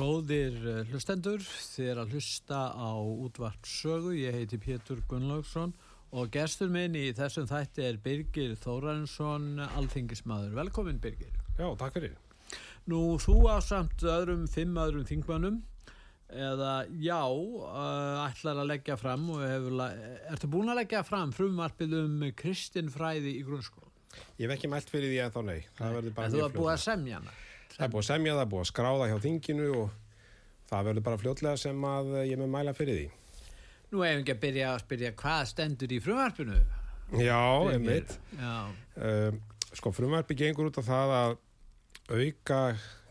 Góðir eh, hlustendur, þið er að hlusta á útvart sögu, ég heiti Pétur Gunnlaugsson og gestur minn í þessum þætti er Birgir Þórarinsson, alþingismadur. Velkomin Birgir. Já, takk fyrir. Nú, þú á samt öðrum, fimm öðrum þingmannum eða já, uh, ætlar að leggja fram og hefur, ertu búin að leggja fram frumvarpið um kristinfræði í grunnskóla? Ég hef ekki mælt fyrir því að þá nei. Það verður bara En þú har búið að semja hana? Það er búið að semja, það búið að skráða hjá þinginu og það verður bara fljótlega sem að ég með mæla fyrir því. Nú hefum ekki að byrja að spyrja hvað stendur í frumvarpinu? Já, einmitt. Um, sko, frumvarpi gengur út á það að auka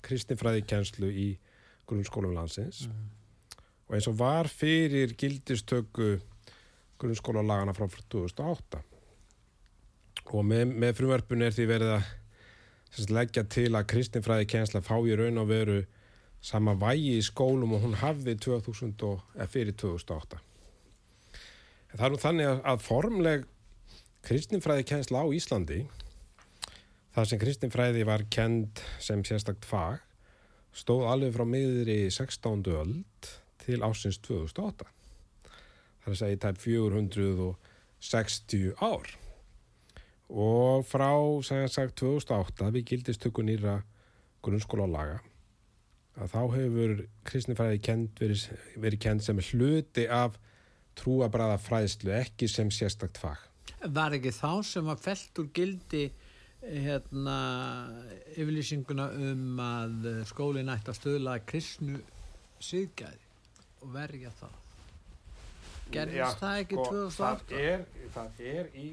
kristinfræði kjenslu í grunnskólum landsins og eins og var fyrir gildistöku grunnskóla lagana frá 2008 og með, með frumvarpinu er því verið að sagt, leggja til að kristinfræði kjensla fá í raun og veru sama vægi í skólum og hún hafði 2000 og, fyrir 2008 en það er nú þannig að, að formleg kristinfræði kjensla á Íslandi þar sem kristinfræði var kend sem sérstakt fag stóð alveg frá miðri 16. öld til ásins 2008 það er að segja tæp 460 ár og frá sem sagt 2008 við gildistöku nýra grunnskóla laga að þá hefur kristinfræði kend verið, verið kend sem hluti af trúabræða fræðslu ekki sem sérstakt fag Var ekki þá sem var felt úr gildi hérna yfirlýsinguna um að skólinn ætti að stöðla kristnu síðgæði og verja það? Gerðist það ekki 2008? sko, Það er, það er í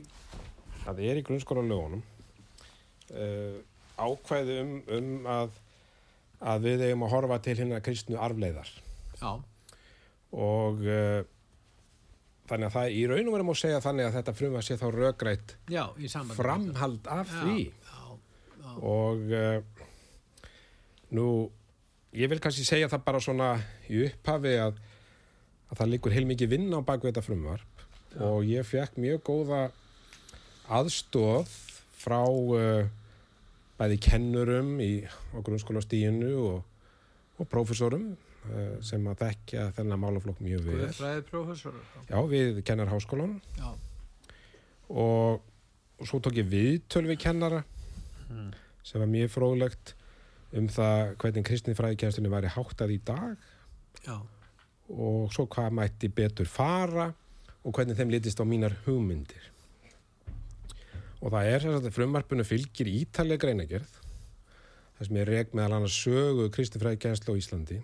það er í grunnskóla lögunum uh, ákvæði um, um að að við eigum að horfa til hérna kristnu arfleiðar. Já, og uh, þannig að það í raun og verðum að segja þannig að þetta frumva sé þá já, við framhald af það. því. Já, já, og uh, nú ég vil kannski segja það bara svona í upphafi að, að það liggur heilmikið vinn á baku þetta frumvarp. Og ég fekk mjög góða aðstóð frá uh, bæði kennurum í á grunnskóla stíinu og, og prófessorum uh, sem að þekkja þennan málaflokk mjög vel. Guðfræði prófessor. já, við kennar háskólan Já, og, og svo tók ég við kennara Mm. sem var mjög fróðlegt um það hvernig kristinfræðikennslunni væri háttað í dag. Já, og svo hvað mætti betur fara og hvernig þeim litist á mínar hugmyndir og það er þess að frumvarpinu fylgir ítalega greinagerð það sem er reg meðal annars sögu kristinfræðikennslu á Íslandi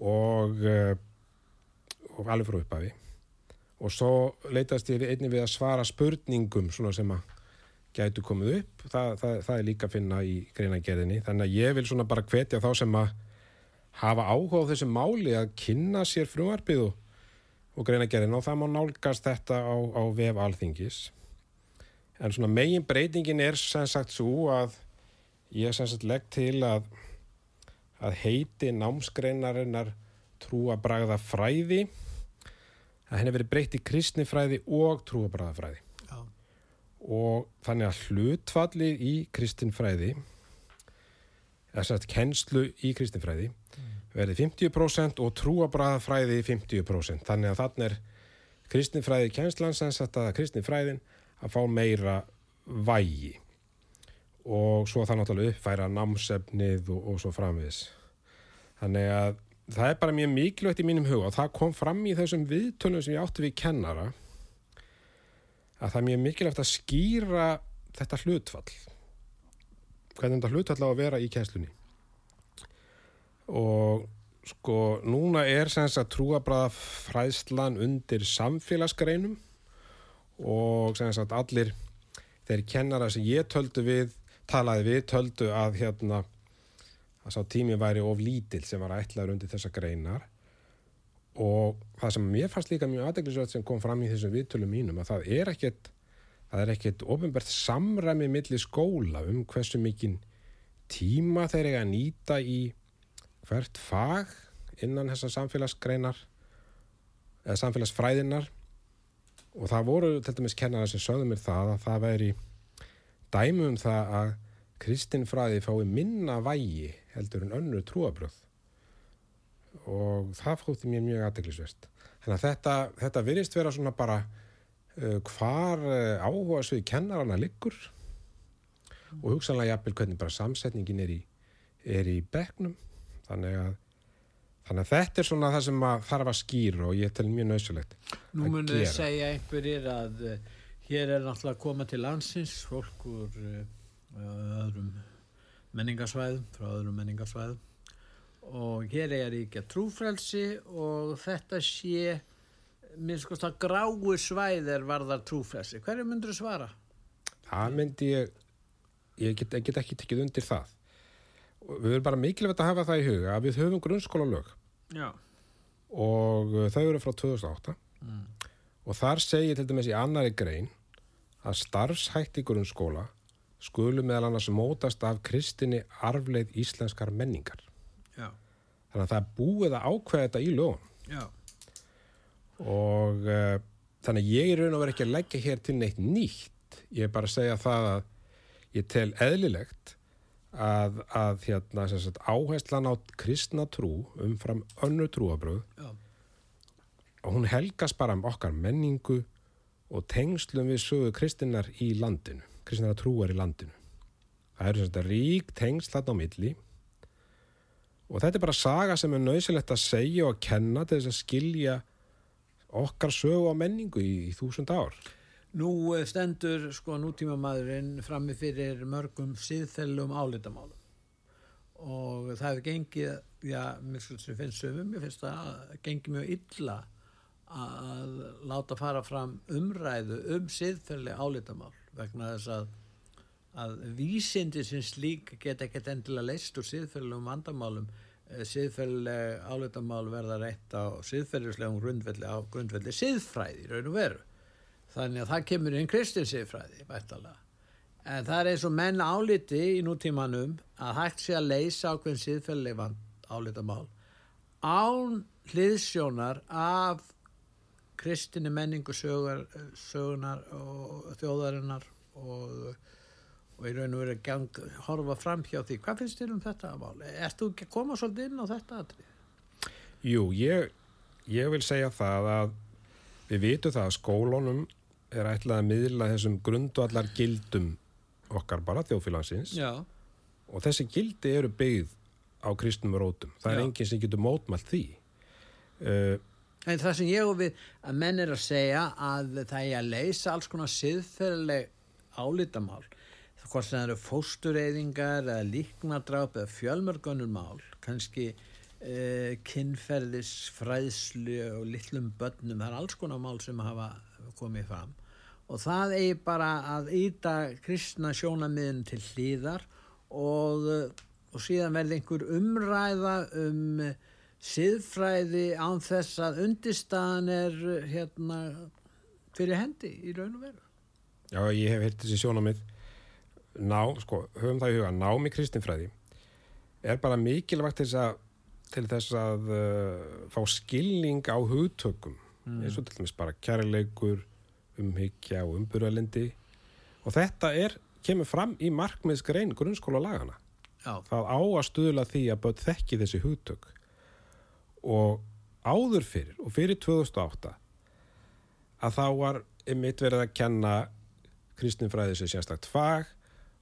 og, eh, og alveg frá upphafi. Og svo leitast ég einnig við að svara spurningum sem að gætu komið upp. Það, það, það er líka að finna í greinagerðinni þannig að ég vil svona bara hvetja þá sem að hafa áhuga á þessu máli að kynna sér frumvarpið og, og greinagerðin og það má nálgast þetta á, á vef alþingis en svona megin breytingin er sem sagt svo að ég sem sagt legg til að að heiti námsgreinarinnar trúabragða fræði að henni verið breytt í kristnifræði og trúabragðafræði já, og þannig að hlutfallið í kristinfræði eða sagt kennslu í kristinfræði verði 50% og trúabræðafræði 50% þannig að þannig er kristinfræði kennslan sem sagt að kristinfræðin að fá meira vægi. Og svo það náttúrulega uppfæra námsefnið og, og svo framvis þannig að það er bara mjög mikilvægt í mínum huga og það kom fram í þessum viðtölum sem ég átti við kennara að það er mjög mikilvægt að skýra þetta hlutfall. Hvernig þetta hlutfall á að vera í kænslunni og sko núna er sem sagt trúabræða fræðslan undir samfélagsgreinum og sagt allir þeir kennara sem ég töldu við talaði við töldu að hérna að sá tími væri of lítill sem var ætlaður undir þessa greinar. Og það sem mér fannst líka mjög aðeglisvægt sem kom fram í þessum viðtölum mínum að það er ekkert það er ekkert ofinbært samræmi milli skóla um hversu mikinn tíma þeir eiga að nýta í hvert fag innan þessar samfélagsgreinar eða samfélagsfræðinar og það voru til dæmis kennara sem sögðu mér það að það væri dæmi um það að kristinfræði fái minna vægi heldur en önnur trúabröð og það fótti mér mjög aðdeglisvert. Þannig að þetta, þetta virðist vera svona bara uh, hvar uh, áhuga svið kennarana liggur og hugsanlega jafnvel hvernig bara samsetningin er í, í bekknum. Þannig að, þannig að þetta er svona það sem að þarf að skýra og ég tel mjög nöðsulegt Nú að munum við gera. segja einhverjir að uh, hér er náttúrulega að koma til landsins fólk úr uh, öðrum menningarsvæðum, frá öðrum menningarsvæðum og hér er ekki að trúfrelsi og þetta sé minnst sko að gráu svæðir varðar trúfrelsi. Hverju myndur þú svara? Það myndi ég, ég get, ég get ekki tekið undir það. Við erum bara mikilvægt að hafa það í huga að við höfum grunnskóla lög Já. og uh, þau eru frá 2008 Mm. og þar segir til dæmis í annari grein að starfshætti grunnskóla skulu meðal annars mótast af kristinni arfleið íslenskar menningar. Já. Þannig að það er búið að ákveða þetta í lögum Já. og uh, þannig að ég er raun og verið ekki að leggja hér til neitt nýtt. Ég er bara að segja það að ég tel eðlilegt að, að hérna, sagt, áherslan á kristna trú umfram önnu trúabröð og hún helgast bara um okkar menningu og tengslum við sögu kristinnar í landinu, kristinnar trúar í landinu. Það eru svona rík tengsl þarna á milli og þetta er bara saga sem er nöðsilegt að segja og kenna til þess að skilja okkar sögu á menningu í, í þúsund ár. Nú eh, stendur sko nútíma maðurinn frammi fyrir mörgum síðfellum álitamálum. Og það hefur gengið, já, mér finnst sömum, mér finnst það að gengið mjög illa að láta fara fram umræðu um síðfelli álitamál vegna þess að að vísindi sem slík geta ekkert endilega leist úr síðferðilegum vandamálum síðferðileg álitamál verða reitt á síðferðislegum grundvelli á grundvelli síðfræði raun og veru þannig að það kemur inn kristin síðfræði bættalega en það er eins og menn áliti í nútímanum að hægt sé að leysa ákveðin síðferðileg álitamál án hliðsjónar af kristinni menningu sögur, sögunar og þjóðarinnar og og í raun og verið gang, horfa fram hjá því. Hvað finnst þér um þetta mál? Erst þú ekki að koma svolítið inn á þetta atrið? Jú, ég, ég vil segja það að við vitum það að skólunum er ætlað að miðla þessum grundvallar gildum okkar bara þjóðfélagsins Já. og þessi gildi eru byggð á kristnum rótum. Það er Já. enginn sem getur mótmælt því. Uh, En það sem ég og við að menn er að segja að það er að leysa alls konar siðferðileg álítamál hvort sem það eru fóstureyðingar eða líknadráp eða fjölmörgunur mál kannski eh, kynferðisfræðslu og litlum börnum, það er alls konar mál sem hafa komið fram. Og það eigi bara aðýta kristna sjónamiðin til hlýðar og, og síðan verði einhver umræða um siðfræði án þess að undirstaðan er hérna fyrir hendi í raun og veru. já, ég hef heilt þessi sjónamið ná, sko, höfum það í huga, nám í kristinfræði er bara mikilvægt þess að, til þess að uh, fá skilning á hugtökum eins og til dæmis bara kærleikur, umhyggja og umburðalendi og þetta er, kemur fram í markmiðsgrein grunnskóla lagana. Já, Það á að stuðla því að börn þekki þessi hugtök. Og áður fyrir og fyrir 2008 að þá var einmitt verið að kenna kristinfræði sem sérstakt fag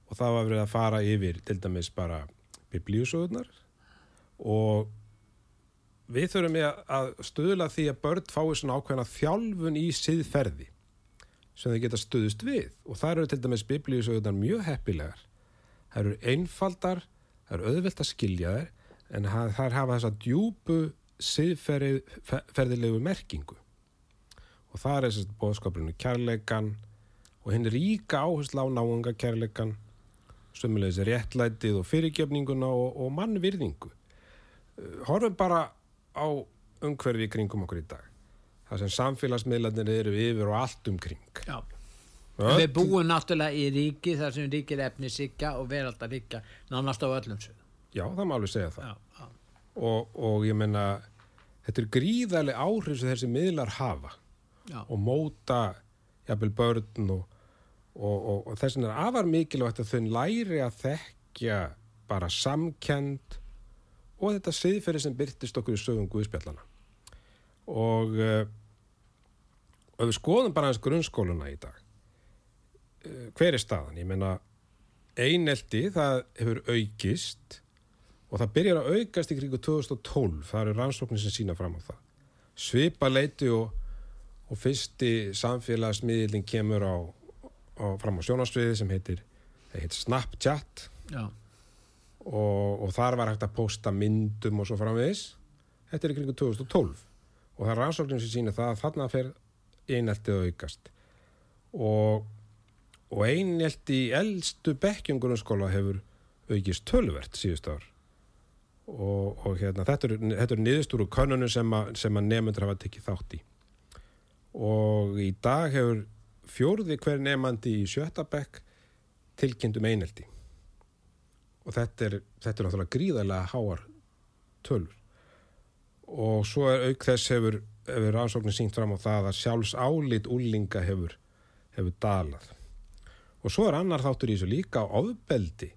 og það var verið að fara yfir til dæmis bara biblíusögurnar og við þurfum að- stuðla því að börn fái svona ákveðna þjálfun í siðferði sem þau geta stuðust við. Og það eru til dæmis biblíusögurnar mjög heppilegar. Það eru einfaldar það eru auðvelt að skilja þær en þær hafa þessa djúpu siðferðilegu merkingu. Og það er þess að bóðskapurinn kærleikan og hinn ríka áhersla á náunga kærleikan sömulegis réttlætið og fyrirgefninguna og, og mannvirðingu. Horfum bara á umhverfi í kringum okkur í dag. Það sem samfélagsmiðlarnir eru yfir og allt umkring. Já. Öll- Við búum náttúrulega í ríki þar sem ríkir efni sigga og veraldar ríkja nánast á öllum sögum. Já, það má alveg segja það. Já, já, Og, og ég menna, þetta er gríðarlega áhrif sem þessi miðlar hafa já, og móta jafnvel börn og, og, og, og þess vegna er afar mikilvægt að þau læri að þekkja bara samkend og þetta siðferði sem byrtist okkur í sögum Guðspjallana. Og uh, ef við skoðum bara hans grunnskóluna í dag uh, hver er staðan? Ég meina einelti það hefur aukist og það byrjar að aukast í kringu 2012 það eru rannsóknir sem sína fram á það. Svipa leiti og og fyrsti samfélagsmiðlinn kemur á, á fram á sjónasviði sem heitir, heitir Snapchat. Já, og, og þar var hægt að posta myndum og svo framvegis. Þetta er í kringu 2012 og það er rannsóknum sem sína það að þarna fer eineltið að aukast. Og, og einelti í eldstu bekkjum grunnskóla hefur aukist tölvert síðust ár. Og, og hérna, þetta eru er niðurstúru könnunum sem, sem að nefndur hafa tekið þátt í. Og í dag hefur fjórði hver nefnandi í sjötta bekk tilkynnt um einelti og þetta er, þetta er náttúrulega gríðarlega háar tölur. Og svo er auk þess hefur, hefur rannsóknin sínt fram á það að sjálfs álít úlinga hefur, hefur dalað. Og svo er annar þáttur í þessu líka ofbeldi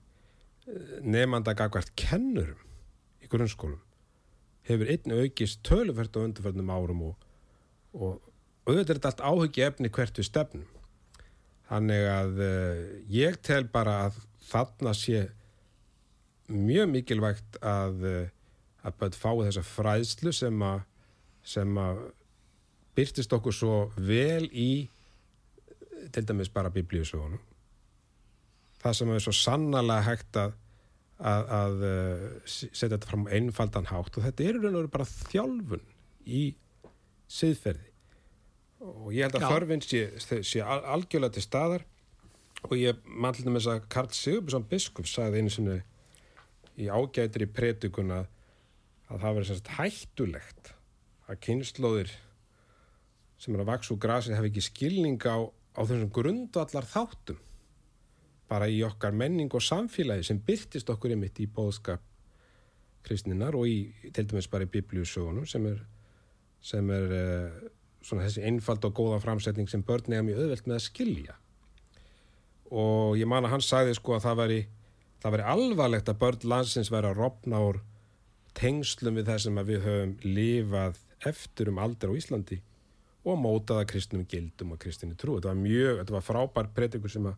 nefnda gagvart kennurum í grunnskólum. Hefur einn aukist tölufært á undarförnum árum og, og auðvitað er þetta allt áhugi efni hvert við stefnum. Þannig að uh, ég tel bara að þarna sé mjög mikilvægt að uh, að bætt fái þessa fræðslu sem að sem að byrtist okkur svo vel í til dæmis bara biblíusögunum. Það sem er svo sannarlega hægt að að, að uh, setja þetta fram einfaldan hátt og þetta er í raun og veru bara þjálfun í siðferði. Og ég held að þörfinn sé, sé al- algjörlega til staðar. Og ég mann til dæmis að Karl Sigurbjörnsson biskup sagði einu sinni í ágætri predikuna að það verið semst hættulegt að kynnslóðir sem er að vaksa úr grasi hafi ekki skilning á, á þessum grundvallar þáttum bara í okkar menning og samfélagi sem byrtist okkur einmitt í bóðskap kristninar og í, til dæmis bara í biblíusögunum sem er, sem er uh, svona þessi einfald og góða framsetning sem börn eiga mjög auðvelt með að skilja. Og ég man að hann sagði sko að það væri, það væri alvarlegt að börn landsins væri að rofna úr tengslum við það sem við höfum lifað eftir um aldur á Íslandi og mótaða kristnum gildum og kristinni trú. Þetta var mjög, þetta var frábær predikur sem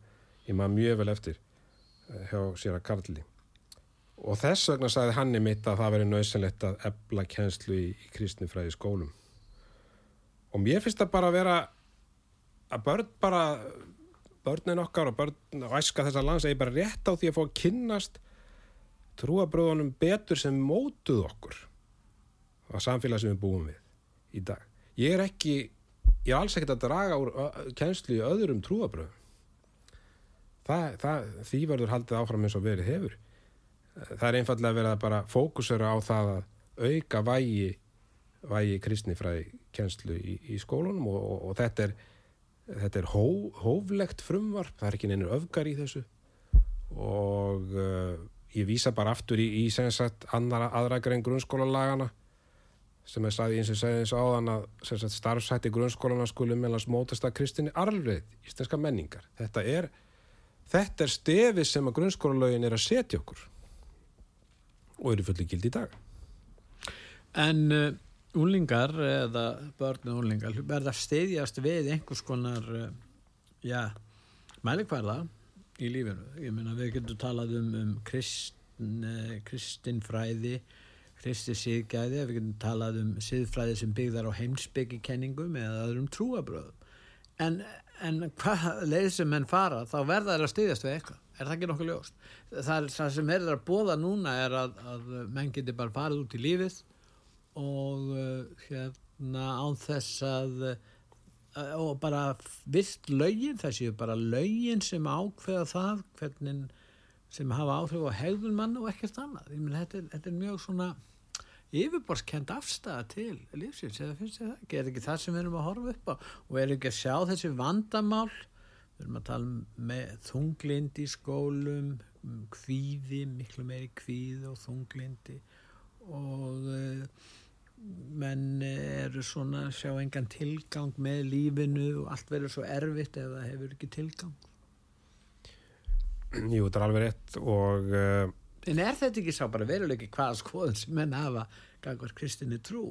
ég maður mjög vel eftir eh, hjá sér að Karli. Og þess vegna sagði hann í mitt að það veri nöðsynlegt að ebla kjenslu í, í kristnifræði skólum. Og mér finnst það bara að vera að börn bara, börnin okkar og börn og æska þessar lands eigi bara rétt á því að fá að kynnast trúabröðunum betur sem mótuð okkur á samfélag sem við búum við í dag. Ég er ekki, ég er alls ekkert að draga úr kennslu í öðrum trúabröðum. Það, það, því verður haldið áfram eins og verið hefur. Það er einfallega verið að bara fókusera á það að auka vægi, vægi kristnifræði kennslu í, í skólunum og, og, og þetta er, þetta er hó, hóflegt frumvarp, það er ekki neynir öfgar í þessu og uh, ég vísa bara aftur í, í sagt annara, aðra grein grunnskólalagana sem er sagði eins og segði eins og áðan að sagt, starfsætti grunnskólana skuli meðlans mótast að kristinni arfrið íslenska menningar. Þetta er, þetta er stefið sem að grunnskólalögin er að setja okkur og eru fulli gild í dag. En uh, úlingar eða börn og úlingar verða stiðjast við einhvers konar uh, já, mælikvarða í lífinu. Ég meina við getum talað um, um kristn, uh, kristinfræði, kristi síðgæði, við getum talað um síðfræði sem byggðar á heimsbyggikenningum eða öðrum trúabröðum. En, en hvað leið sem menn fara, þá verða þeir að styðjast við eitthvað. Er það ekki nokkuð ljóst? Það, er, það sem er að bóða núna er að, að menn geti bara farið út í lífið og uh, hérna án þess að uh, og bara vilt lögin, séu bara lögin sem ákveða það hvernig sem hafa áhrif á hegðun manna og ekkert annað. Ég minn, þetta, þetta er mjög svona yfirborskend afstæða til lífsins, eða finnst þið það? Er ekki það sem við erum að horfa upp á? Og er ekki að sjá þessi vandamál? Við erum að tala um með þunglindi í skólum, um kvíði, miklu meiri kvíði og þunglindi og uh, menn eru svona sjá engan tilgang með lífinu og allt verður svo erfitt ef það hefur ekki tilgang. Jú, þetta er alveg rétt og uh, En er þetta ekki sá bara veruleiki hvaða skoðun sem menn hafa gangvar kristinni trú?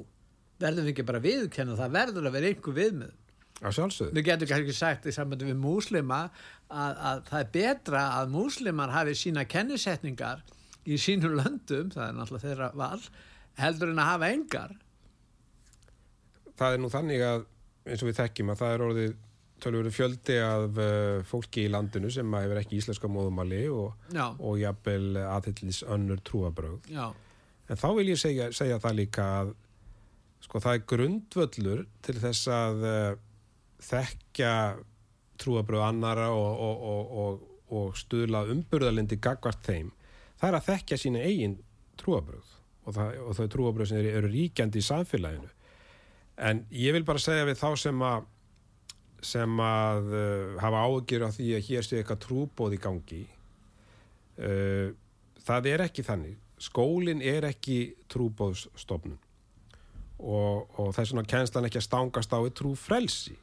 Verðum við ekki bara viðkenna það verður að vera einhver viðmið? að sjálfsögðu. Við getum kannski sagt í sambandi við múslima að, að það er betra að múslimar hafi sína kennisetningar í sínum löndum, það er náttúrulega þeirra val, heldur en að hafa engar. Það er nú þannig að eins og við þekkjum að það er orðið tölvöru fjöldi af uh, fólki í landinu sem hefur ekki íslenska móðumali og, og jafnvel aðhyllis önnur trúabröð. já, En þá vil ég segja, segja það líka að sko það er grundvöllur til þess að uh, þekkja trúabröð annara og, og, og, og, og stuðla umburðalindi gagvart þeim. Það er að þekkja sína eigin trúabröð og, það, og þau trúabröð sem eru, ríkjandi í samfélaginu. En ég vil bara segja við þá sem að sem að uh, hafa ágjur á því að hér sé eitthvað trúbóð í gangi uh, það er ekki þannig. Skólinn er ekki trúbóðsstofnun og, og þess vegna kænslan ekki að stangast á trúfrelsi.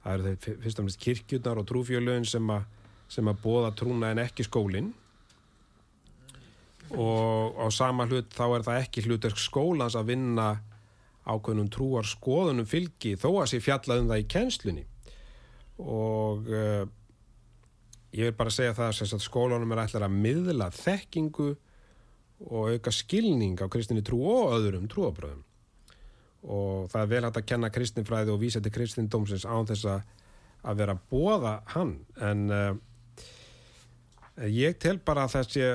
Það eru þeir fyrst og fremst kirkjurnar og trúfjölögin sem að sem að bóða trúna en ekki skólinn og á sama hlut þá er það ekki hlutverk skólans að vinna ákveðnum trúar skoðunum fylgi þó að sé fjallað um það í kennslunni. Og uh, ég vil bara segja það sagt skólanum er ætlar að miðla þekkingu og auka skilning á kristinni trú og öðrum trúabröðum og það er vel hægt að kenna kristinfræði og vísa til kristindómsins án þess að, að vera að bóða hann. En uh, ég tel bara að þessi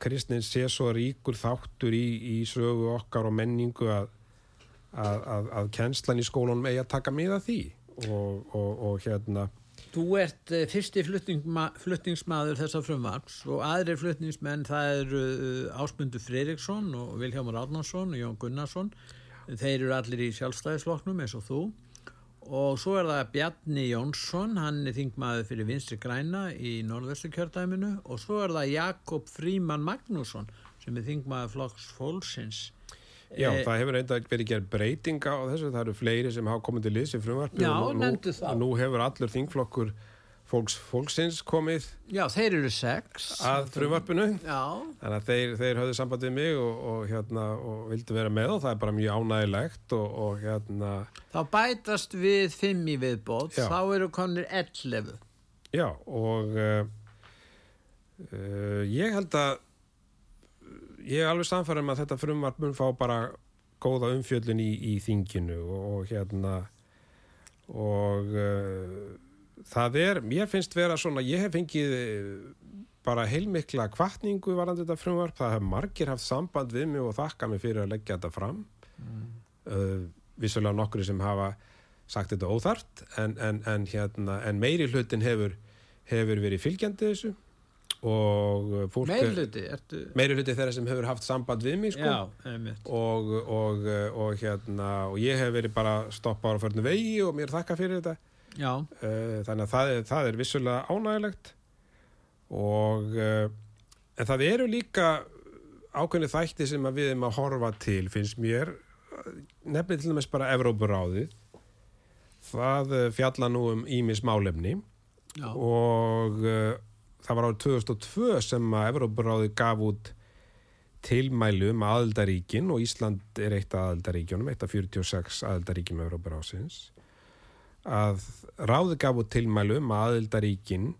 kristnin sé svo ríkur þáttur í, í sögu okkar og menningu að, að, að, að kennslan í skólanum eigi að taka miða því og, og, og hérna Þú ert eh, fyrsti flutningma, flutningsmaður þessa frumvarps og aðrir flutningsmenn það eru uh, Ásmundur Freiriksson og Vilhjámar Árnarsson og Jón Gunnarsson. Þeir eru allir í sjálfstæðisflokknum eins og þú og svo er það Bjarni Jónsson, hann er þingmaður fyrir Vinstri Græna í norðvestu kjördæminu og svo er það Jakob Fríman Magnússon sem er þingmaður flokks fólksins. Já, Eh, það hefur reynda verið gerð breytinga á þessu, það eru fleiri sem hafa komið til liðs í frumvarpi Já, og nú, nú hefur allur þingflokkur fólks, fólksins komið Já, þeir eru sex. að frumvarpinu Já, þannig að þeir, þeir höfðu samband við mig og, og, hérna, og vildu vera með og það er bara mjög ánægilegt og, og hérna, þá bætast við fimm í viðbót, Já. þá eru konir 11. já og uh, uh, ég held að ég er alveg samfærum að þetta frumvarp mun fá bara góða umfjöllun í, í þinginu og, og hérna og uh, það er, mér finnst vera svona, ég hef fengið eh, bara heilmikla kvartningu varandi þetta frumvarp, það hef margir haft samband við mig og þakka mig fyrir að leggja þetta fram. Uh, vissulega nokkru sem hafa sagt þetta óþart en, en, en, hérna, en meiri hlutin hefur, hefur verið fylgjandi þessu og fólk Meir hluti, ertu... meiri hluti þeirra sem hefur haft samband við mig sko. Já, og, og, og, hérna, og ég hef verið bara stoppað á förnu vegi og mér þakka fyrir þetta Já, uh, þannig að það er, það er vissulega ánægilegt og uh, en það eru líka ákveðni þætti sem við erum að horfa til finnst mér. Nefnir til dæmis bara Evrópuráðið. Það uh, fjalla nú um ímis málefni já, og það var árið 2002 sem að Evrópuráði gaf út tilmælu um aðildaríkin og Ísland er eitt af aðildaríkjunum, eitt af 46 aðildaríkjum Evrópurásins að ráði gaf út tilmælu um að aðildaríkin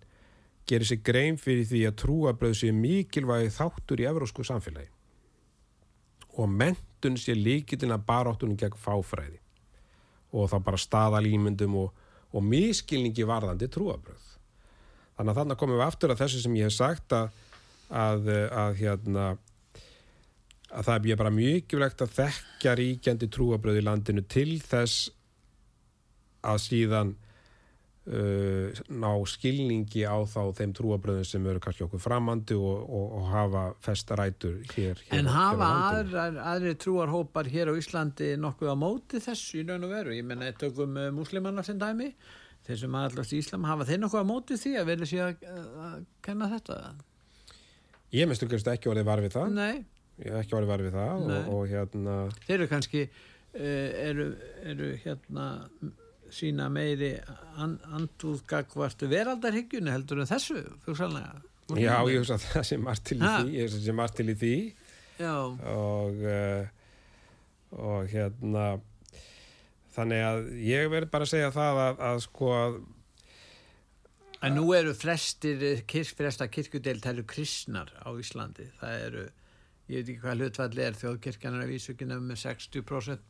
gerir sig grein fyrir því að trúabröð sé mikilvægi þáttur í evrósku samfélagi og mentun sé líkillin að baráttunum gegn fáfræði. Og þá bara staðalímyndum og, og miskilningi varðandi trúabröð Þannig að þannig komum við aftur að þessu sem ég hef sagt að, að, að, hérna, að það er bara mikilvægt að þekkja ríkjandi trúabröð í landinu til þess að síðan uh, ná skilningi á þá þeim trúabröðum sem eru kannski okkur framandi og, og, og hafa festa rætur hér, hér En hafa aðri trúarhópar hér á Íslandi nokkuð á móti þessu í raun og veru? Ég menna, tökum uh, múslimanna sem dæmi, þeir sem aðallast í Íslam, hafa þeir nokkuð á móti því að verður sér að, kenna þetta? Ég minnst ekki ekki orðið var við það Nei, ég hef ekki orðið var við það og, og hérna þeir eru kannski, uh, eru, eru hérna sína meiri an, andúðgagvart veraldarhyggjunni heldur en þessu, fjóksallega. Já, ég hugsa að það sé margt til í því ég hugsa að það sé margt til í því Já, og uh, og hérna þannig að ég verð bara að segja það að, að sko að En nú eru flestir, kirk, flesta kirkjudelt eru kristnar á Íslandi. Það eru, ég veit ekki hvað hlutfalli er þjóðkirkjanar að vísugina með 60%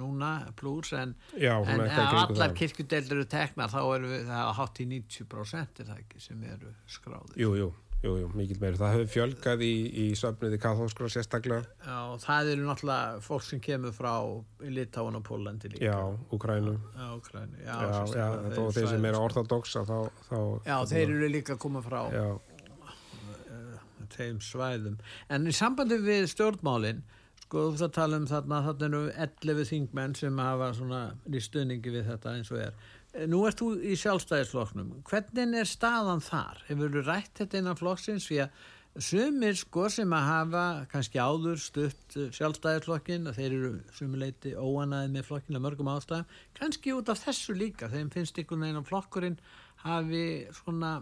núna pluss en, já, en allar það. kirkjudelt eru teknar þá eru við, það hátt í 90% er það ekki sem eru skráðir. Jú, jú, jú, jú, mikil meiri það hefur fjölgað í, í söfniði kathóskóla sérstaklega Já, það eru náttúrulega fólk sem kemur frá Litáin og Pólandi líka. já, Úkrænu Já, Úkraínu. Já, já, sérstaklega, þó þeir sem eru orthodoxa þá, þá Já, þeir eru líka að koma frá já, þeim svæðum. En í sambandi við stjórnmálin, sko þú það tala um þarna, þarna eru 11 þingmenn sem hafa svona í stuðningi við þetta eins og er. Eh, Nú ert þú í sjálfstæðisflokknum. Hvernig er staðan þar? Hefur þú rætt þetta innan flokksins? Því að sumir sko sem að hafa kannski áður stutt eh, sjálfstæðisflokkin, að þeir eru sumuleiti óanaðið með flokkin að mörgum ástæðum, kannski út af þessu líka, þeim finnst ykkur neginn að flokkurinn hafi svona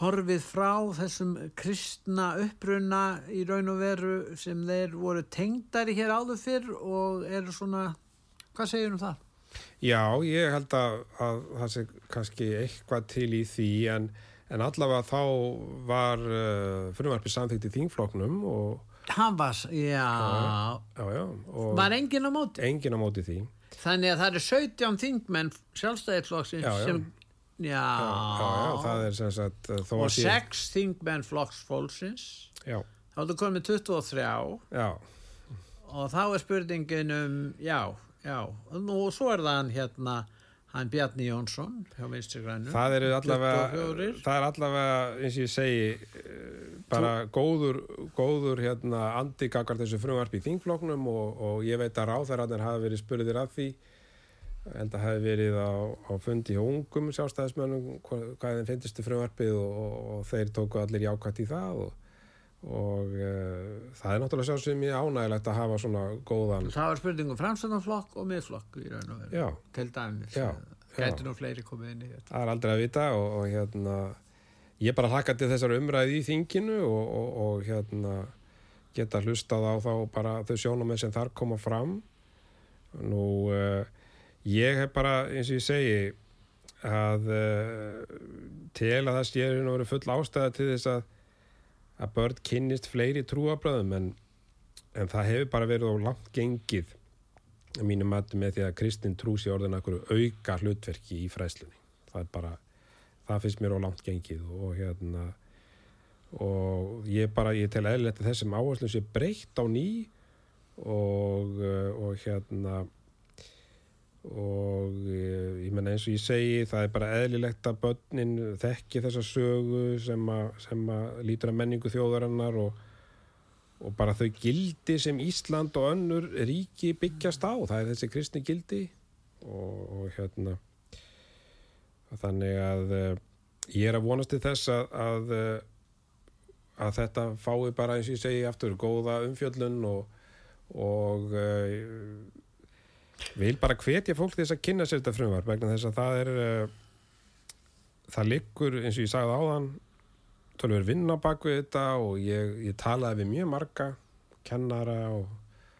horfið frá þessum kristna uppruna í raun og veru sem þeir voru tengdari hér áður fyrr og eru svona, hvað segir um það? já, ég held að, að það sé kannski eitthvað til í því en, en allavega þá var uh, frumvarpið samþykkt í þingflokknum og Hann var, já, já, já, var enginn á móti. enginn á móti því Þannig að það eru 17 þingmenn já. sem, já, já, já, það er sem sagt uh, og sé- 6 þingmenn flokksfólksins, já, þá er það komið 23 já, og þá er spurningin um, já, já, nú og svo er það hann hérna, hann Bjarni Jónsson hjá Vinstri Grænum. það eru allavega 24. það er allavega, eins og ég segi eh, bara góður góður hérna andi gaggar þessu frumvarp í þingflokknum og, og ég veit að ráþæraðnir hafi verið spurðir af því held að hafi verið á, á fundi hjá ungum sjálfstæðismönnum hvað, hvað þeim finnstu frumvarpið og, og, og þeir tóku allir jákvætt í það og, og uh, það er náttúrulega sjálfsögum mjög ánægilegt að hafa svona góðan Það var spurning um framstæðanflokk og miðflokk í raun og veru, til dæmis. Gæti já. nú fleiri komið inn í þetta. það er aldrei að vita og, og hérna ég bara hlakka til þessar umræði í þinginu og, og, og hérna geta hlustað á þá bara þau sjónum sem þar koma fram nú uh, ég hef bara eins og ég segi að uh, tel að það sé nú verið full ástæða til þess að að börn kynnist fleiri trúabröðum en, en það hefur bara verið á langt gengið að mínu mati með því að kristin trú sé orðin auka hlutverki í fræslunni það er bara, það finnst mér á langt gengið og hérna og ég bara, ég tel eðlilegt að þessum áherslu sé breytt á ný og, uh, og hérna og eh, ég menna eins og ég segi það er bara eðlilegt að börnin þekki þessa sögu sem að, sem að lítur að menningu þjóðarinnar og, og bara þau gildi sem Ísland og önnur ríki byggjast á, það er þessi kristni gildi og, og hérna þannig að uh, ég er að vonast til þess að að, uh, að þetta fái bara eins og ég segi aftur góða umfjöllun og og vil bara hvetja fólk þess að kynna sér þetta frumvarp vegna þess að það er uh, það liggur eins og ég sagði áðan tölur vinna á baku þetta og ég, ég talaði við mjög marga kennara og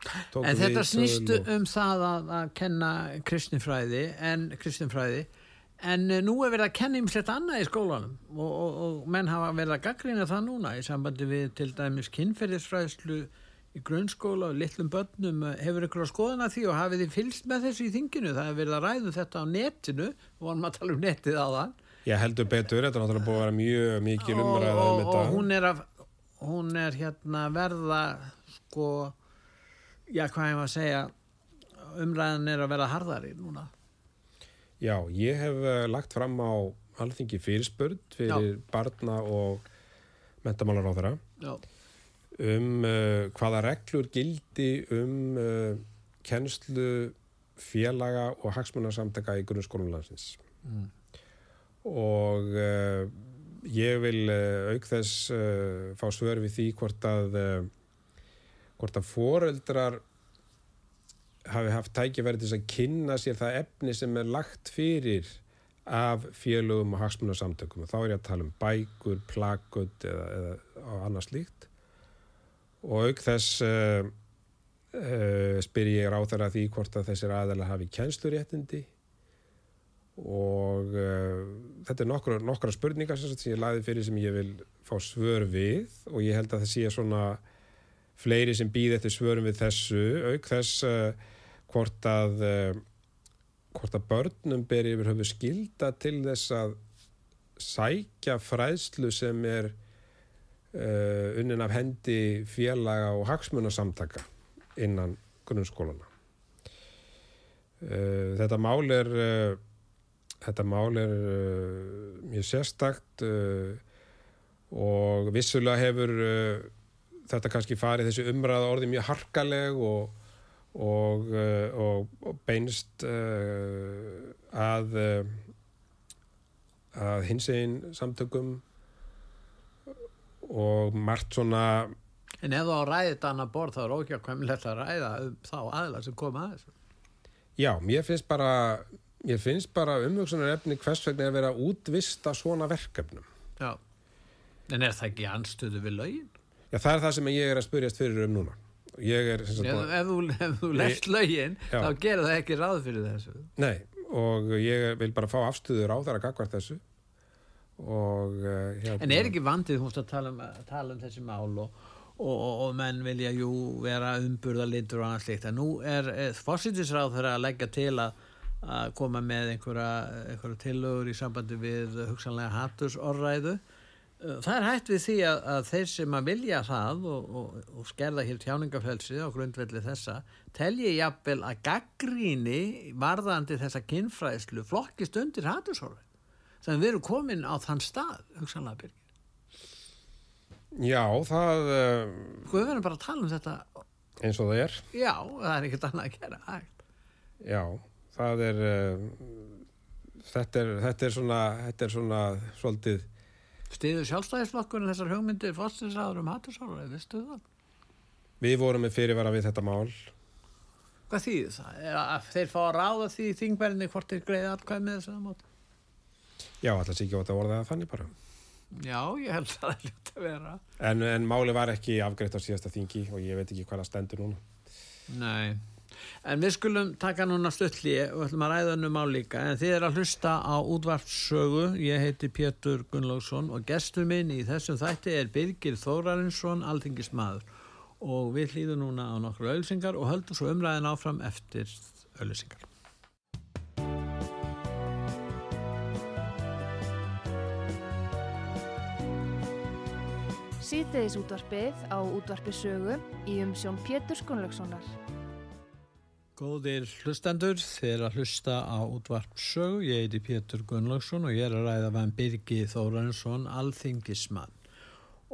En þetta viðtöl snýst og, um það að, að kenna kristinfræði en kristinfræði. En eh, nú er verið að kenna ymslegt annað í skólanum og, og, og menn hafa verið að gaggrina það núna í sambandi við til dæmis kynferðisfræðslu í grunnskóla og litlum börnum hefur ykkur að skoðana því og hafið þið fylst með þessu í þinginu? Það hefur verið að ræðu þetta á netinu og vonum að tala um netið á þann ég heldur betur, þetta er náttúrulega búið að vera mjög mikil og, umræða um þetta og hún er að hún er hérna verða sko já hvað ég var að segja umræðan er að verða harðari núna. Já, ég hef uh, lagt fram á alþingi fyrirspurð fyrir barna og mentamálar á þeirra Já, um uh, hvaða reglur gildi um uh, kennslu félaga og hagsmunarsamtaka í grunnskólum landsins. Mm. Og uh, ég vil uh, auk þess uh, fá svör við því hvort að, uh, hvort að foreldrar hafi haft tækifæri til að kynna sér það efni sem er lagt fyrir af félögum og hagsmunarsamtökum. Og þá er ég að tala um bækur, plakut eða, eða annað slíkt. Og auk þess uh, uh, spyr ég ráþara því hvort að þessir aðeila hafi kennsluréttindi. Og uh, þetta er nokkra, nokkra spurningar sem, ég laði fyrir sem ég vil fá svör við. Og ég held að það sé svona fleiri sem býð eftir svörum við þessu. Auk þess hvort að hvort að börnum ber yfir höfu skilda til þess að sækja fræðslu sem er uh, unnin af hendi félaga og hagsmunasamtaka innan grunnskólana. Uh, þetta mál er uh, þetta mál er mjög sérstakt og vissulega hefur þetta kannski farið þessi umræða orði mjög harkaleg og, og, og, og beinst uh, að uh, að hinsegin samtökum og margt svona En ef þú á ræðið þetta annar borð þá er ókjákvæmilegt að ræða um þá aðla sem koma að þessu. já, mér finnst bara mér finnst bara umhugsunar efni hvers vegna er að útvista svona verkefnum Já. En er það ekki anstöðu við lögin? já, það er það sem ég er að spyrjast fyrir um núna ég er Ef, ef, þú, þú lest lögin Já. þá gerir það ekki ráð fyrir þessu. Nei, og ég vil bara fá afstöður á þar að gagvart þessu og uh, hérna, En er ekki vandið, þú múst að tala um, að tala um þessi mál og, og, og, menn vilja jú vera umburðalindur og annað slikt en nú er, er fórsýtisráð þeirra að leggja til að, að koma með einhverja, einhverja tillögur í sambandi við hugsanlega hattursorræðu það er hægt við því að, að þeir sem að vilja það og, og, og skerða hér tjáningafelsið á grundvelli þessa telji jafnvel að gaggríni varðandi þessa kynfræðslu flokkist undir hattursorræðu þannig við erum komin á þann stað hugsanlega byrgi Já, það uh, Sko við verðum bara að tala um þetta eins og það er Já, það er ekkert annað að gera hægt. Já, það er uh, þetta er, þetta er svona þetta er svona svolítið Stiður sjálfstæðisflokkurinn þessar hugmyndir fórstinsræður um hattursára, veistu það? við vorum með fyrirvara við þetta mál Hvað þýðir það? Að þeir fá að ráða því þingverðinni hvort þeir greiði atkvæð með þess að móti? Já, alltaf sé ekki á þetta orðað þannig bara Já, ég held að það er ljótt að vera. en, en máli var ekki afgreitt á síðasta þingi og ég veit ekki hvað það stendur núna Nei. En við skulum taka núna stutli og ætlum að ræða um mál líka. En þið er að hlusta á útvarpssögu. Ég heiti Pétur Gunnlaugsson og gestur minn í þessum þætti er Birgir Þórarinsson, alþingismadur. Og við hlýðum núna á nokkru ölsingar og höldum svo umræðin áfram eftir ölsingar. Síðdeðis útvarpið á útvarpi sögu í umsjón Pétur Skunlökssonar. Góðir hlustendur, er að hlusta á útvarpssögu. Ég heiti Pétur Gunnlaugsson og ég er að ræða með Birgi Þórarinsson, alþingismann.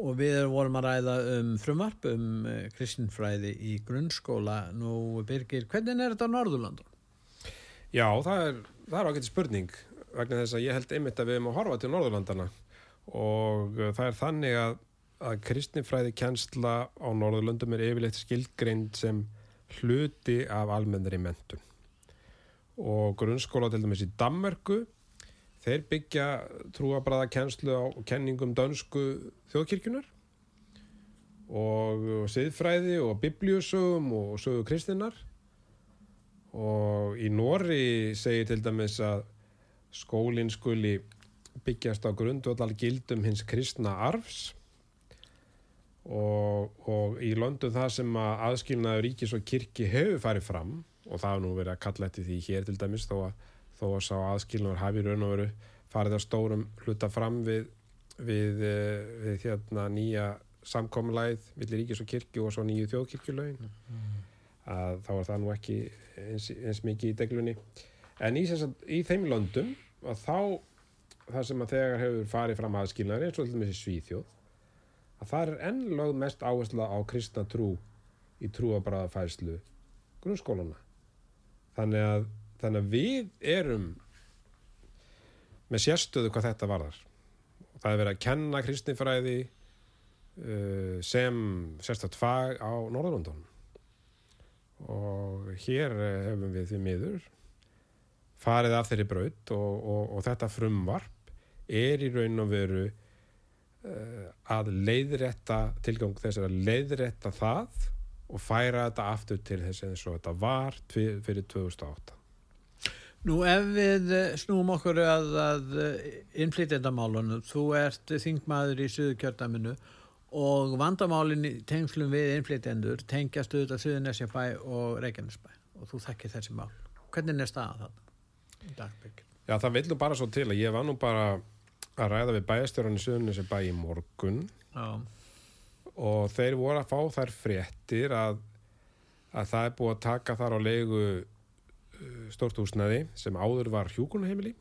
Og við vorum að ræða um frumvarp um eh, kristinfræði í grunnskóla. Nú, Birgir, hvernig er þetta á Norðurlandum? Já, það er, það er ágæti spurning vegna þess að ég held einmitt að við erum að horfa til Norðurlandana og uh, það er þannig að, að kristinfræði kjensla á Norðurlandum er yfirleitt skilgreind sem hluti af almennri mentun og grunnskóla til dæmis í Danmörku þeir byggja trúabræða kjenslu á kenningum dönsku þjóðkirkjunar og siðfræði og biblíusögum og sögu kristinnar. Og í Nóri segir til dæmis að skólinn skuli byggjast á grundvöldal gildum hins kristna arfs og, og í London það sem að aðskilnaður ríkis og kirkji hefur farið fram og það er nú verið að kalla eftir því hér til dæmis þó að, þó að sá aðskilnaður hafi raun og veru farið á stórum hluta fram við, við, eh, við hérna, nýja samkomlæð millir ríkis og kirkju og svo nýju þjóðkirkjulögin. Að þá er það nú ekki eins, eins mikið í deglunni. En í, sagt, í þeim löndum að þá það sem að þegar hefur farið fram aðskilnaður eins og til þessi Svíþjóð að það er enn lögð mest áhersla á kristna trú í trúabræðafæslu grunnskólana þannig að, þannig að við erum með sérstöðu hvað þetta varðar. Það er verið að kenna kristinfræði uh, sem sérstætt fag á Norðurlundunum og hér hefum við því miður farið af þeirri braut og, og, og þetta frumvarp er í raun og veru uh, að leiðrétta tilgang þess að leiðrétta það og færa þetta aftur til þess eins og þetta var fyrir 2008 Nú ef við eh, snúum okkur að, að innflytjandamálunum, þú ert þingmaður í Suðurkjördaminu og vandamálin í tengslum við innflytjendur tengjast auðvitað Suðurnesjabæ og Reykjanesbæ og þú þekkir þessi mál. Hvernig er í dagbyggin? Já, það vil nú bara svo til að ég var nú bara að ræða við bæjastjóran í Suðunis bæ í morgun. Já, og þeir voru að fá þær fréttir að, að það er búið að taka þar á leigu stort húsnæði sem áður var hjúkunarheimili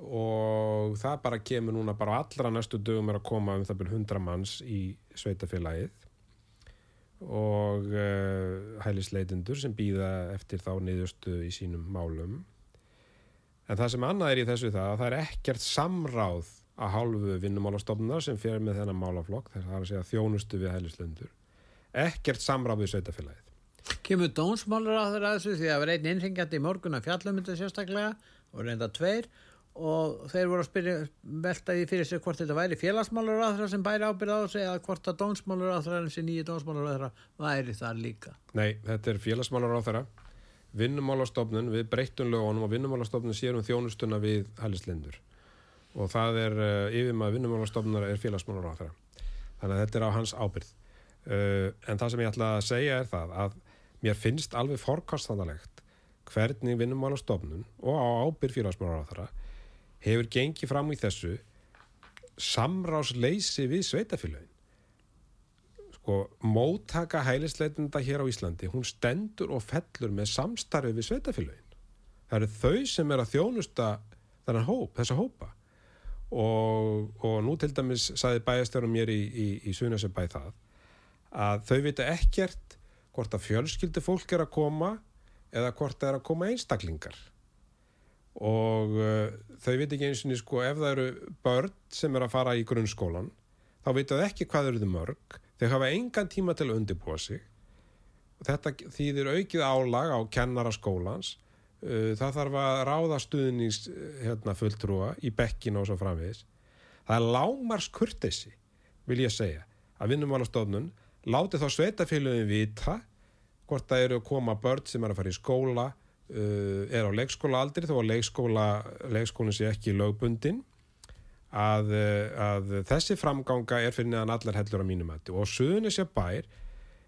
og það bara kemur núna bara allra næstu dögum er að koma um það byrjum 100 manns í sveitafélagið og uh, hælisleitindur sem býða eftir þá niðurstu í sínum málum en það sem annað er í þessu það að það er ekkert samráð að hálfu vinnumálastofnunar sem fyrir með þennan málaflokk þess að það er að segja þjónustu við hælisleitindur ekkert samráð við sveitafélagið Kemur dónsmálur á þessu því að það var einn innringjandi í morgun að fjallum þetta sérstaklega og reynda tveir og þeir voru að spyrja, velta því fyrir sig hvort þetta væri félagsmálur á þeirra sem bæri ábyrð á sig eða hvort að dónsmálur á þeirra sem nýju dónsmálur á þeirra væri þar líka. Nei, þetta er félagsmálar á þeirra vinnumálastofnun, við breyttum lögunum og vinnumálastofnun sér um þjónustuna við hælislindur og það er uh, yfirmað vinnumálastofnunar er félagsmálar á þeirra þannig að þetta er á hans ábyrð uh, en það sem ég ætla að segja er það að mér finnst alveg forkastandalegt hvernig vinnumálastofnun og á ábyrð félagsmálar á þeirra hefur gengið fram í þessu samrásleysi við sveitafélagin sko, móttaka hælisleitenda hér á Íslandi, hún stendur og fellur með samstarfi við sveitafélagin. Það eru þau sem er að þjónusta þennan hóp, þessa hópa. Og, og nú til dæmis saði bæjastjórum mér í, í, í Suðnæsabæ það að þau vita ekkert hvort að fjölskyldi fólk er að koma eða hvort það er að koma einstaklingar og uh, þau veit ekki eins og sko ef það eru börn sem er að fara í grunnskólan þá veit það ekki hvað eru þau mörg þau hafa engan tíma til að undirbúa sig. Þetta þýðir aukið álag á kennara skólans uh, það þarf að ráða stuðnings hérna, fulltrúa í bekkinu og svo framvegis. Það er lámars kurtesi vil ég segja að vinnumálastofnun láti þá sveitafélagin vita hvort það eru að koma börn sem er að fara í skóla uh, er á leikskóla aldrei þó að leikskóla, leikskólinn sé ekki lögbundin að, uh, að þessi framganga er fyrir neðan allar hellur á mínum hætti og Suðunisja bær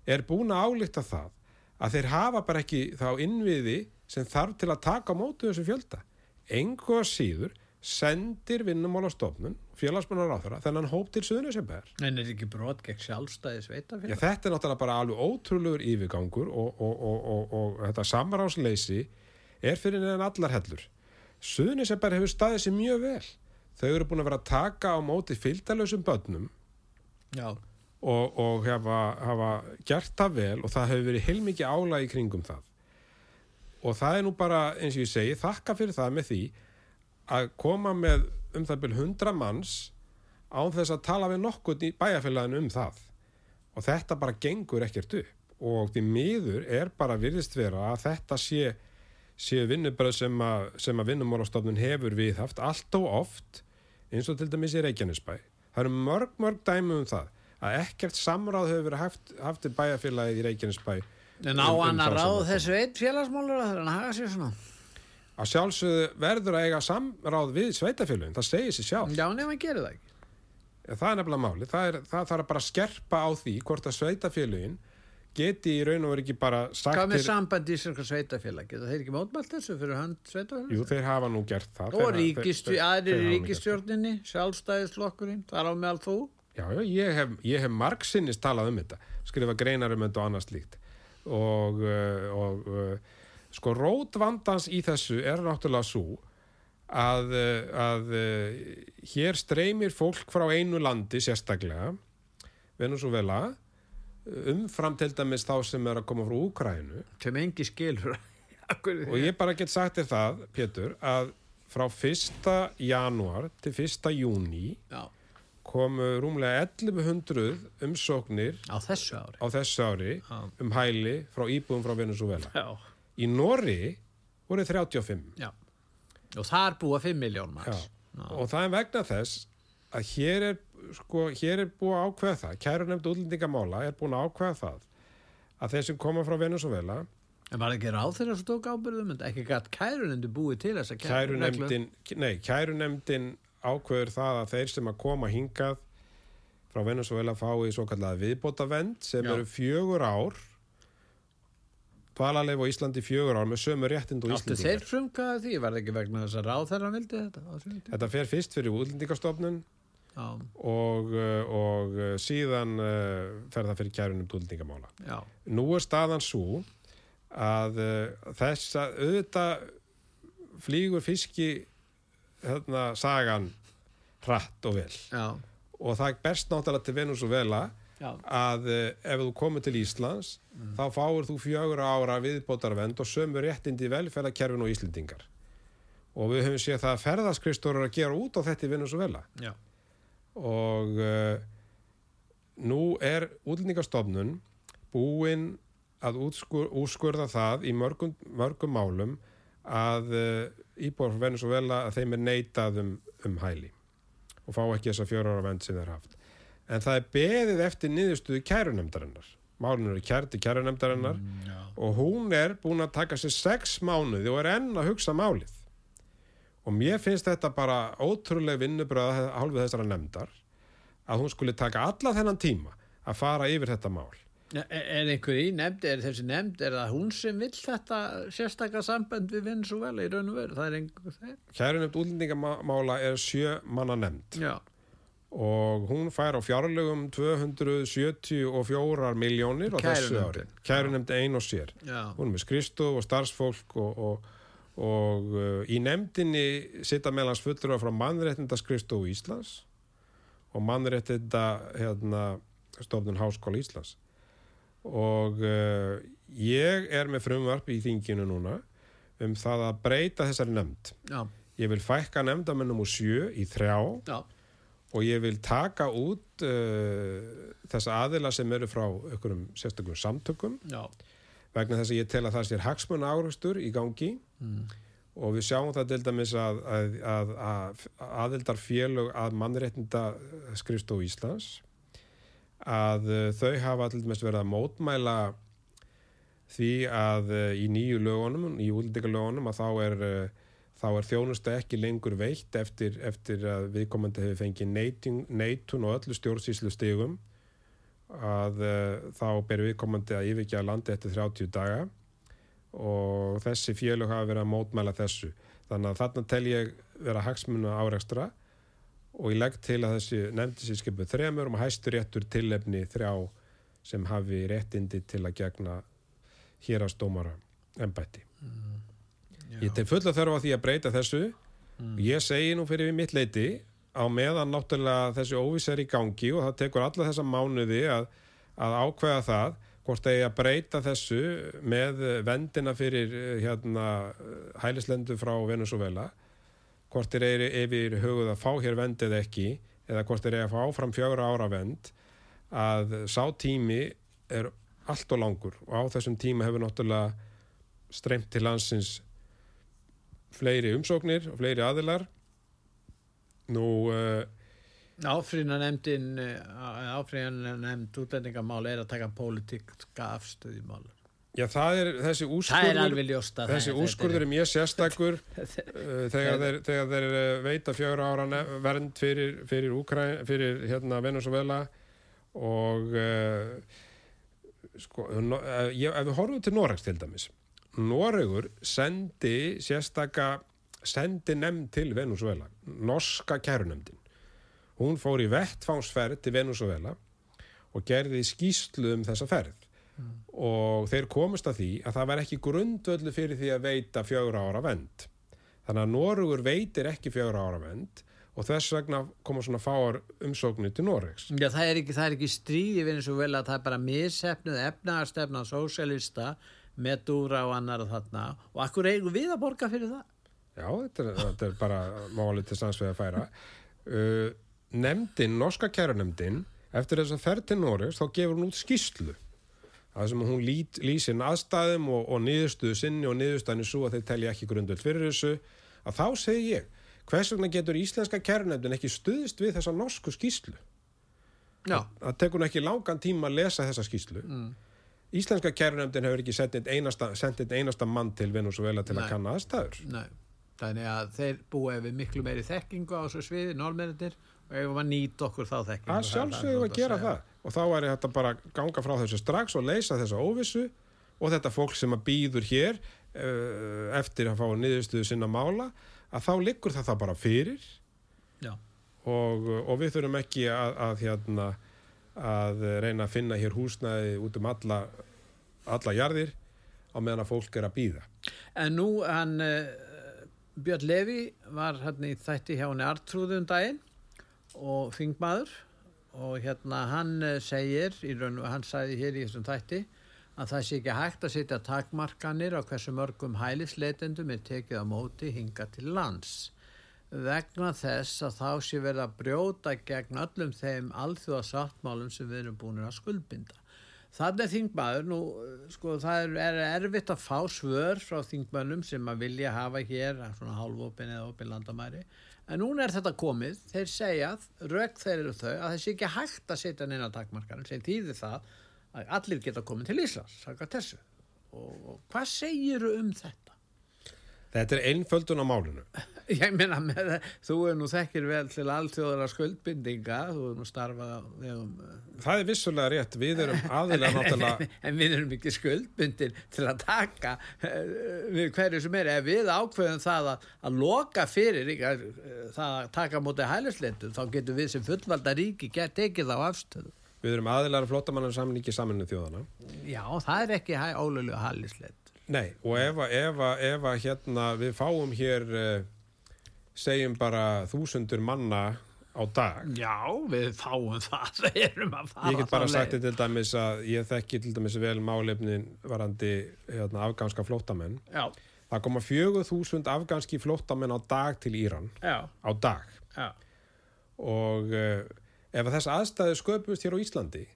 er búin að álíkta það að þeir hafa bara ekki þá innviði sem þarf til að taka á mótu þessu fjölda. Engu að síður sendir vinnumálastofnun félagsmannar á þeirra þennan hóp til Suðunisja bær. En er ekki brot gegn sjálfstæði Já, sveitafélag? þetta er náttúrulega bara alveg ótrúlegur yfirgangur og, og, og, og, og þetta samráðsleysi er fyrir neðan allar hellur. Suðunisebær hefur staðið sér mjög vel. Þau eru búin að vera að taka á móti fylgdalösum börnum Já, og, og hafa, hafa gert það vel og það hefur verið heilmikið álag í kringum það. Og það er nú bara, eins og ég segi, þakka fyrir það með því að koma með um það byrj hundra manns án þess að tala við nokkuð í bæjarfélaginu um það. Og þetta bara gengur ekkert upp. Og því miður er bara virðist vera að þetta sé, sé vinnubröð sem að, að vinnumálastofnun hefur viðhaft allt og oft eins og til dæmis í Reykjanesbæ. Það eru mörg, mörg dæmi um það að ekkert samráð hefur verið haft, haft bæjarfélagið í Reykjanesbæ en á Um- um hann að ráð þessu einn félagsmálur að hann haga sér svona? að sjálfsögðu verður að eiga samráð við sveitafélagin, það segir sér sjálf Já, nefn að gera það ekki. það er nefnilega máli, það, er, það þarf bara að skerpa á því hvort að sveitafélagin geti í raun og verið ekki bara sagt Hvað með til- samband íslenska sveitafélag? Geta þeir ekki mótmælt þessu fyrir hönd sveitafélag? Jú, þeir hafa nú gert það Og ríkistjórn, í gert ríkistjórninni, sjálfstæðislokkurinn, þar á meðal þú. Já, já, ég hef, ég hef margsinnis talað um þetta, skrifa greinar um þetta og annað slíkt og, uh, og uh, sko rót vandans í þessu er náttúrulega svo að, eh, að eh, hér streymir fólk frá einu landi sérstaklega Venezuela umfram til dæmis þá sem er að koma frá Úkrænu sem engi skilur. Og ég bara get sagt þér það, Pétur að frá 1. janúar til 1. júni komu rúmlega 1100 umsóknir á þessu ári? á þessu ári um hæli frá íbúðum frá Venezuela. já, Í Norri voru 35 já. og þar búa 5 miljón og það er vegna þess að hér er, sko, hér er búið að ákveða það, kæru nefnd útlendingamála er búin að ákveða það að þeir sem koma frá Venezuela, en var ekki ráð þeirra sem tók ábyrðum en ekki gætt kærunendi búið til þess að kæru nefndin, nei, kæru nefndin ákveður það að þeir sem að koma hingað frá Venezuela fái svo kallega viðbótavend sem Já. eru fjögur ár dvalarleif á Íslandi fjögur ár með sömu réttind og Áttu þeir frumkaði því, var það ekki vegna þess að ráð þeirra vildi þetta? Þetta fer fyrst fyrir útlendingastofnun og, uh, og uh, síðan uh, fer það fyrir kærunum útlendingamála. já, Nú er staðan svo að þess að auðvitað flýgur fiski hérna, sagan hratt og vel. Já, og það berst náttúrulega til Venezuela já, að ef þú komur til Íslands þá fáir þú fjögur ára viðbótarvend og sömu réttindi velferðarkerfin og Íslendingar. Og við höfum séð það að ferðaskristórar að gera út á þetta í Venezuela já, og uh, nú er útlendingastofnun búin að útskur, úrskurða það í mörgum, mörgum málum að uh, íbúar frá Venezuela að þeim er neitað um, um hæli og fá ekki þessa fjóra ára vend sem þeir haft. En það er beðið eftir niðurstuðu kærunemdarinnar. Málun eru kærti kærunemdarinnar já. og hún er búin að taka sér sex mánuði og er enn að hugsa málið. Og mér finnst þetta bara ótrúlega vinnubröða hálfið þessara nefndar að hún skuli taka alla þennan tíma að fara yfir þetta mál. Er, er einhver í nefnd, er þessi nefnd, er það hún sem vill þetta sérstakka samband við Venezuela í raun og veru? Það er einhver þeir? Kæru nefnd útlendingamála er sjö manna nefnd Já, og hún fær á fjárlegum 274 miljónir á þessu ári. Kærunefndin. Kæru nefnd ein og sér. já, Hún er með skristof og starfsfólk og, og, og uh, í nefndinni sita meðlans fullur frá mannréttinda skristofu Íslands og mannréttinda hérna, stofnun Háskóla Íslands. Og uh, ég er með frumvarp í þinginu núna um það að breyta þessari nefnd. já, Ég vil fækka nefndamennum úr sjö í þrjá já, og ég vil taka út uh, þessa aðila sem eru frá einhverjum sérstökum samtökum já, vegna þess að ég tel að það sér hagsmunna áraustur í gangi og við sjáum það til dæmis að, að, að, að aðildar félög að mannréttinda skrifstofu Íslands að uh, þau hafa til dæmis verið að mótmæla því að uh, í nýju lögunum, í útlendingalögunum að þá er, uh, þá er þjónusta ekki lengur veitt eftir, eftir að viðkomandi hefur fengið neitun og öllu stjórnsýslu stigum að þá ber viðkomandi að yfirkja landi eftir 30 daga og þessi félög hafa verið að mótmæla þessu þannig að þarna tel ég vera hagsmuna árekstra og ég legg til að þessi nefndi sér skipuð þremur og hæstur réttur tilefni þrjá sem hafi réttindi til að gegna hérastómara embætti. já. Ég tel fulla þörfa því að breyta þessu og ég segi nú fyrir mitt leiti á meðan náttúrulega þessi óviss er í gangi og það tekur alla þessa mánuði að, að ákveða það hvort það er að breyta þessu með vendina fyrir eh, hérna, hælislendu frá Venezuela hvort þeir eru yfir hugað að fá hér vend eða ekki eða hvort þeir eru að fá áfram fjögra ára vend að sá tími er allt og langur. Og á þessum tíma hefur náttúrulega streymt til landsins fleiri umsóknir og fleiri aðilar. Nú uh, Áfríðna nefndin, áfríðna nefnd útlendingamál er að taka pólitíkska afstöð í mál. já það er þessi úrskurður alveg ljóst að þessi það- úrskurður er mjög sérstakur uh, þegar þeir, þegar þeir uh, veita fjögra ára vernd fyrir, fyrir, Úkræn, fyrir hérna Venezuela og uh, sko, ég, ef við horfum til Noregs til dæmis Noregur sendi sérstaka sendi nefnd til Venezuela norska kærunemdin hún fór í vettfánsferð til Venezuela og gerði skýslu um þessa ferð. Og þeir komust að því að það var ekki grundvöldu fyrir því að veita fjögur ára vend þannig að Norugur veitir ekki fjögur ára vend og þess vegna koma svona fáar umsóknir til Noregs. Já, það er ekki, það er ekki stríði að það er bara missefnuð efnaðarstefna sósjalista með dúra og annar og þarna. Og akkur eigum við að borga fyrir það? Já, þetta er, þetta er bara málið til sannsveið að færa. Uh, Nemndin, norska kærunemndin eftir þess að ferð til Noregs þá gefur hún út skýslu það sem hún lít, lýsir aðstæðum og, og niðurstuðu sinni og niðurstæðinu svo að þeir telja ekki grundöld fyrir þessu að þá segi ég hvers vegna getur íslenska kærnefndin ekki stuðist við þessa norsku skýslu það tekur hún ekki langan tíma að lesa þessa skýslu Mm. íslenska kærnefndin hefur ekki sendið einasta, einasta mann til Venezuela til Nei. að kanna aðstæður. Nei, þannig að þeir búa við miklu meiri þekkingu á þessu sviði, norðmennir eigum að nýta okkur þá þekkingu. Að sjálfsögum að gera það og þá er þetta bara að ganga frá þessu strax og leysa þessa óvissu og þetta fólk sem að býður hér uh, eftir að fá niðurstuðu sinna mála að þá liggur það það bara fyrir. Og, og við þurfum ekki að, að, hérna, að reyna að finna hér húsnæði út um alla, alla jarðir á meðan að fólk er að býða. en nú hann uh, Björn Levi var hérna í þætti hjá henni Artrúðum daginn og þingmaður og hérna hann uh, segir raun hann sagði hér í þessum þætti að það sé ekki hægt að setja takmarkanir á hversu mörgum hælisleitendum er tekið á móti hinga til lands vegna þess að þá sé verið að brjóta gegn öllum þeim alþjóða sáttmálum sem við erum búin að skuldbinda. Þannig er þingmaður, nú, sko, það er erfitt að fá svör frá þingmönnum sem að vilja hafa hér svona hálfópin eða opin landamæri, en núna er þetta komið, þeir segja, rauk þeir eru þau, að þessi ekki hægt að setja neina takmarkarinn, sem þýðir það að allir geta komið til Íslands, saka þessu. Og, og hvað segiru um þetta? Þetta er einföldun á málinu. Ég meina með þú er nú þekkir vel til alþjóðara skuldbindinga, þú er nú starfað á vegum, Það er vissulega rétt, við erum aðilega náttúrulega, en við erum ekki skuldbindin til að taka uh, við hverju sem er, ef við ákveðum það að, að loka fyrir ekki, uh, það að taka móti hælisleitum, þá getum við sem fullvalda ríki get tekið þá afstöðu. við erum aðilega flottamannar samningi saminu þjóðana. Já, það er ekki ólölu hælisleit. Nei, og ef, að- ef, að- ef að hérna við fáum hér, uh, segjum bara þúsundur manna á dag, Já, við fáum það, við erum að fara Ég get bara sagt til dæmis að ég þekki til dæmis vel málefnin varandi hérna, afganska flóttamenn. Já, Það koma fjögur þúsund afganski flóttamenn á dag til Íran. já, Á dag. já. Og uh, ef að þess aðstæðu sköpust hér á Íslandi,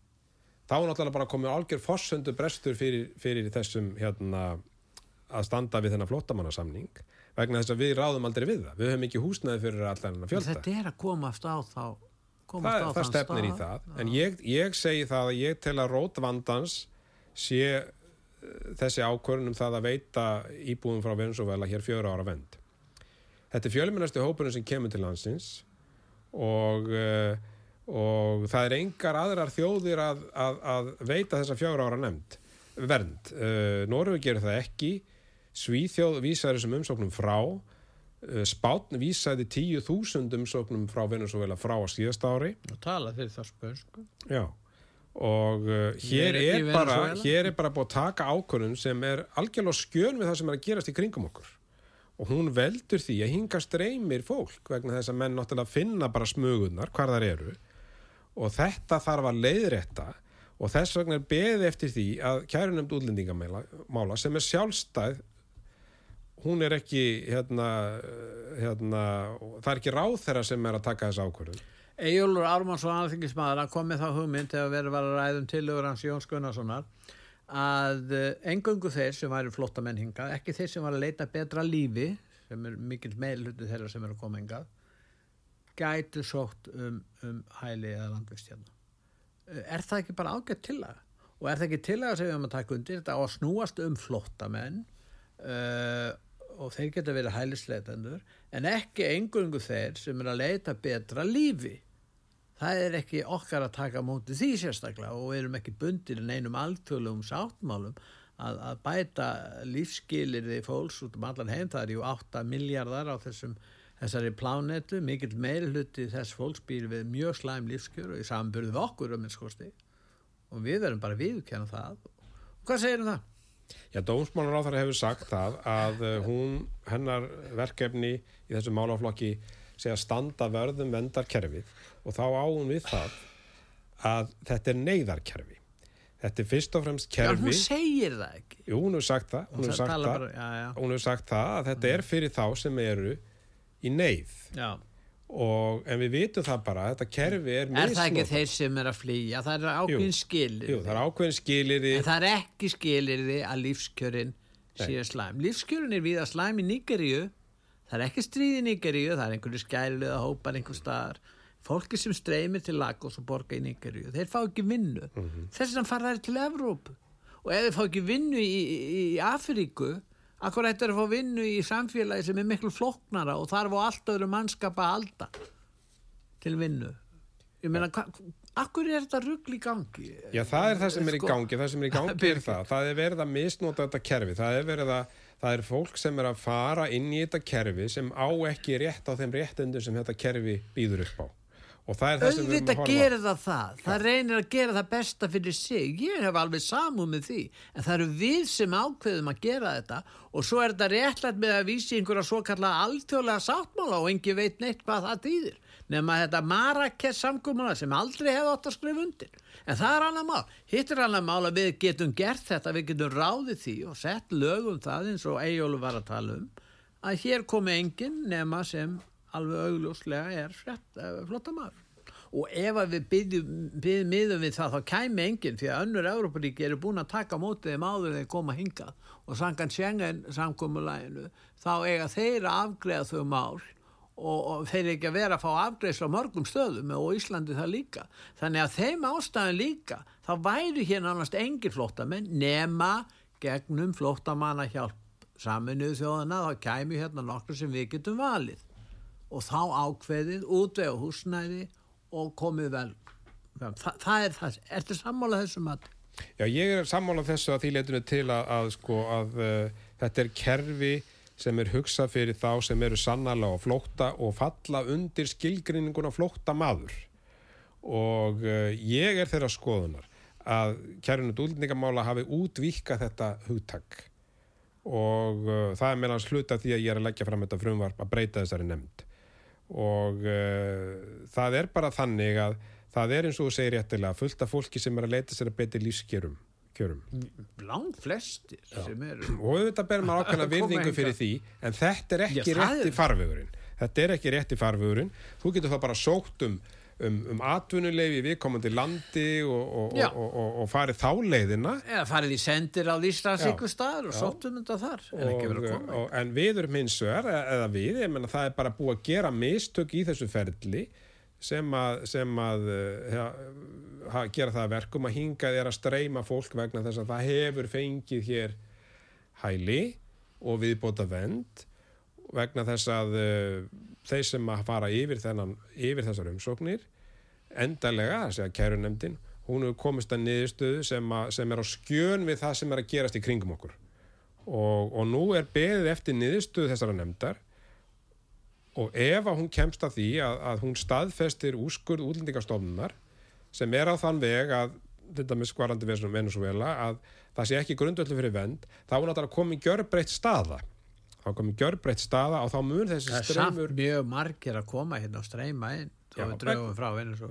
þá er náttúrulega bara komið algjör fossöndu brestur fyrir, fyrir þessum hérna, að standa við þennan flóttamannasamning vegna þess að við ráðum aldrei við það. Við höfum ekki húsnæði fyrir allar hennar fjölda. Þetta er að komast á þá komast það, á það stefnir í stað. það en ég, ég segi það að ég tel að rót vandans sé uh, þessi ákvörðun um það að veita íbúðum frá Venezuela hér fjögur ára vend þetta er fjölmennasti hópurinn sem kemur til landsins og uh, og það er engar aðrar þjóðir að, að, að veita þessa fjögur ára nefnd vernd. Uh, Noregu gerir það ekki. Svíþjóð vísaði þessum umsóknum frá. Uh, Spátn vísaði 10.000 umsóknum frá Venezuela frá að síðasta ári. Og tala fyrir það spönsku. Já. Og uh, hér, er bara, hér er bara búið að taka ákvörðun sem er algjörlega skjön við það sem er að gerast í kringum okkur. Og hún veldur því að hinga streymir fólk vegna þess að menn náttúrulega finna bara smugunar hvar þar eru og þetta þarf að leiðrétta. Og þess vegna er beðið eftir því að kærunumd útlendingamála sem er sjálfstæð hún er ekki hérna, hérna, það er ekki ráðherra sem er að taka þessa ákvörðun. Eyjólfur Ármannsson alþingismæður að komið þá hugmynd þegar verið var að ræðum tillögur hans Jóns Gunnarssonar að engöngu þeir sem væri flotta menn hingað, ekki þeir sem var að leita betra lífi, sem er mikill meilhutu þeirra sem eru að koma hingað gætu sótt um, um hæli eða landvist hérna. Er það ekki bara ágætt tillaga? Og er það ekki tillaga sem við höfum að taka undir þetta á að snúast um flottamenn uh, og þeir geta verið hælisleitendur en ekki engungu þeir sem er að leita betra lífi. Það er ekki okkar að taka móti því sérstaklega og við erum ekki bundir en einum alþjóðlegum sáttmálum að, að bæta lífskilir því fólks út um allan heim. Það er ju 8 miljardar á þessum, þessari plánetu, mikill meirhluti þess fólks býr við mjög slæm lífskjör og í samanburðu við okkur um einskosti og við verum bara viðkjanna það Hvað segir um það? Já, dómsmálaráþara hefur sagt það að uh, hún, hennar verkefni í þessu málaflokki sé að standa vörðum vendarkerfið og þá á hún við það að þetta er neyðarkerfi. Þetta er fyrst og fremst Já, kerfi. hún segir það ekki. Jú, hún hefur sagt það. Hún hefur sagt Já, já. Hefur sagt það að þetta er fyrir þá sem eru í neyð. Og, en við vitum það bara að þetta kerfi er Er það ekki þeir sem er að flýja? Það er ákveðin skilir. Jú, það er ákveðin skilir En það er ekki skilirði að lífskjörin sé slæm. Lífskjörin er við að slæm í Nígeríu. Það er ekki stríð í Nígeríu, það er einhverju skælilega hópar einhver staðar. Fólki sem streymir til Lagos og borga í Nígeríu, þeir fá ekki vinnu. Þess vegna fara þær til Evrópu. Og ef þeir fá ekki vinnu í, í, í Afríku, akkur ættir að fá vinnu í samfélagi sem er miklu flóknara og þarf á allt öðru mannskapa að halda til vinnu. Ég meina, akkur er þetta rugl í gangi? Já, það er það sem er í Sko- gangi, það sem er í gangi er það, það er verið að misnota þetta kerfi, það er verið að, það er fólk sem er að fara inn í þetta kerfi sem á ekki rétt á þeim réttendum sem þetta kerfi býður upp á. Og það er það sem við erum auðvitað að horfa á. gerir það það. Það reynir að gera það besta fyrir sig. Ég hef alveg samúð með því. En það eru við sem ákveðum að gera þetta. Og svo er þetta réttlætt með að vísi einhverja svo kallaða alþjóðlega sáttmála og engi veit neitt hvað það þýðir. Nema þetta Marrakes samkúmuna sem aldrei hefði átt að skrifa undir. En það er annað mál, hitt er annað mál að við getum gert þetta, við getum ráðið því og sett lögum það eins og Eyjólu var að tala um að hér komi enginn nema sem alveg augljóslega er flottamæður og ef við byggjum bygg, miðum við það þá kæmi enginn því að önnur Európaríki eru búin að taka mótið þeim áður þeir koma hingað. Og sangan Schengen samkomulæginu þá eiga þeir að afgreða þau mál og, og þeir ekki að vera að fá afgreðsla mörgum stöðum og Íslandi það líka. Þannig að þeim ástæðan líka þá væri hér nánast engin flóttamenn nema gegnum flóttamanna hjálp saminuð þjóðana þá kæmi hérna nokkur sem við getum valið og þá ákveðið útvega húsnæði og komið vel Þa, það er það, ertu sammála þessum að Já, ég er sammála þessu að því leitinu til að, að, sko, að uh, þetta er kerfi sem er hugsað fyrir þá sem eru sannarlega á flótta og falla undir skilgrinninguna flótta maður og uh, ég er þeirra skoðunar að kærunut útlendingamála hafi útvíka þetta hugtak. Og uh, það er meðan sluta því að ég er að leggja fram þetta frumvarp að breyta þessari nefnd og uh, það er bara þannig að það er eins og þú segir réttilega fullt af fólki sem er að leita sér að betri lífskjörum kjörum. langt flestir sem eru og auðvitað ber maður ákveðna virðingu fyrir því en þetta er ekki Já, það rétti farvegurinn. Þetta er ekki rétti farvegurinn. Þú getur þá bara sótt um um, um atvinnuleifi í viðkomandi landi og, og, og, og, og farið þá leiðina. Eða farið í sendir á Íslands ykkur staðar og sóttum þetta þar. En en við erum hins vegar eða við, ég menna það er bara búið að gera mistök í þessu ferli sem að, sem að uh, ja, gera það að verkum að hingað er að streyma fólk vegna þess að það hefur fengið hér hæli og viðbóta vend vegna þess að uh, þeir sem að fara yfir, þennan, yfir þessar umsóknir endalega, þess að kæru nefndin hún hefur komist að niðurstöðu sem, að, sem er á skjön við það sem er að gerast í kringum okkur. Og, og nú er beðið eftir niðurstöðu þessara nefndar og ef að hún kemst að því að, að hún staðfestir úrskurð útlendingastofnunar sem er á þann veg að þetta með skvarandi Venezuela að það sé ekki grundvöldu fyrir vend þá er náttúrulega komið gjörbreytt staða þá komið gjörbreytt staða og þá mun þessi það er samt streymur mjög margir að koma hérna og streyma inn Já, og við draugum frá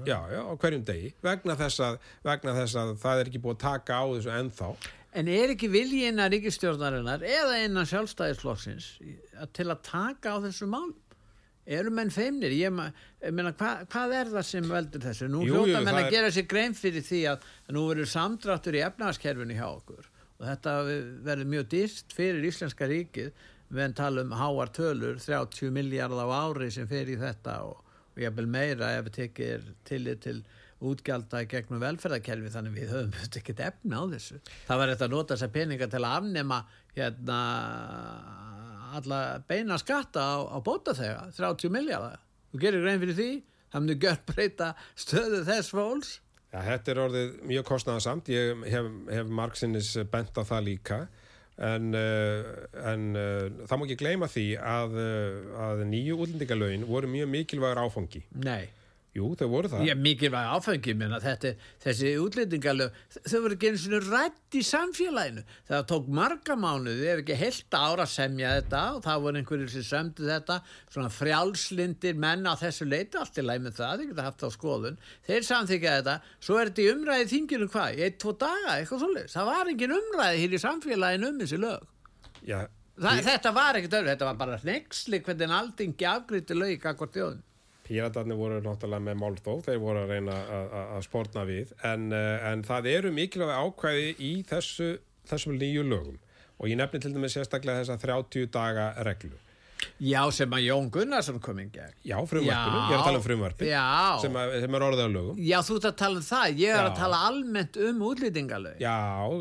já, já, á hverjum degi vegna þess, að, vegna þess að það er ekki búið að taka á þessu ennþá En er ekki vilji innan ríkistjórnarinnar eða innan sjálfstæðisflokksins til að taka á þessu mál? Eru menn feimnir? Ég, meina, hva, hvað er það sem veldur þessu? Nú Jú, hljóta jú, menn að er- gera sér grein fyrir því að nú verður samdráttur í efnagaskerfinu hjá okkur og þetta verður mjög dýrt fyrir Íslenska ríkið við en tala um háar tölur 30 miljard á ári sem fer í þetta og, og jafnvel meira ef við tekir tillit til útgjalda í gegnum velferðarkerfi þannig við höfum ekkert efni á þessu. Það var þetta að nota þessa peninga til að afnema hérna alla beina skatta á, á bóta þegar 30 miljardar þú gerir grein fyrir því það myndi gjör breyta stöðu þess fólks. Já, þetta er orðið mjög kostnaðasamt, ég hef, hef margsinnis bent á það líka en, uh, en uh, það má ekki gleyma því að, uh, að nýju útlendingalögin voru mjög mikilvægur áfangi. Nei, Jú, þau voru það. Ég mikilvæg áfengi minna þetta, þessi útlendingalög, þau voru ekki eins og rætt í samfélaginu. Það tók marga mánuði, ef ekki heilt ára að semja þetta og það voru einhverjir sem sömdu þetta, svona frjálslindir menn á þessu leiti, allt í læg með það, þeir geta haft á skoðun. Þeir samþykja þetta, svo er þetta í umræði þinginu hvað, í eitt, tvo daga, eitthvað svolítið. Það var engin umræði hér í samfélaginu um þessi lög. Já, Það, Þetta var ekkert öðru, þetta var bara Píratarnir voru náttúrulega með málþóf, þeir voru að reyna að- spórna við, en, uh, en það eru mikilvæg ákvæði í þessu, þessum nýju lögum og ég nefni til dæmis sérstaklega þessa 30 daga reglu. Já, sem að Jón Gunnarsson kom í gegn. Já, frumvarpinu, ég er að tala um frumvarpið Já. sem, að, sem er orðið á lögum. Já, þú ert að tala um það, ég er Já. að tala almennt um útlýtingalög. Já,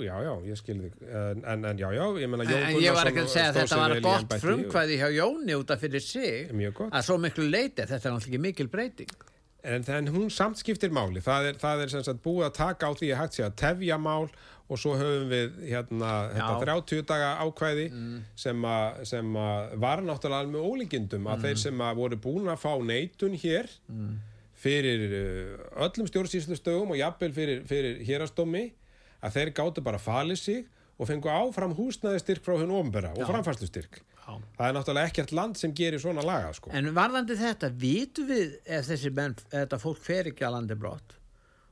já, já, ég skil þig, en, en, en já, já, ég meina Jón En ég var ekki að Gunnarsson segja að þetta var gott embætti og- frumkvæði hjá Jóni út af fyrir sig. Mjög gott. Að svo miklu leiti, þetta er náttúrulega mikil breyting. En, en hún samt skiptir máli, það er, það er sem sagt búið að taka á því að hægt sé að tefja mál og svo höfum við hérna, þetta 30 daga ákvæði sem, að, sem að var náttúrulega alveg ólíkindum að þeir sem að voru búin að fá neitun hér fyrir uh, öllum stjórnsýslustögum og jafnvel fyrir, fyrir hérastómi að þeir gáttu bara að fali sig og fengu áfram húsnæðistyrk frá hún ofnbera og framfærslustyrk. Það er náttúrulega ekkert land sem gerir svona laga, sko. En varðandi þetta, vitum við ef þessi menn, þetta fólk fer ekki að landi brott?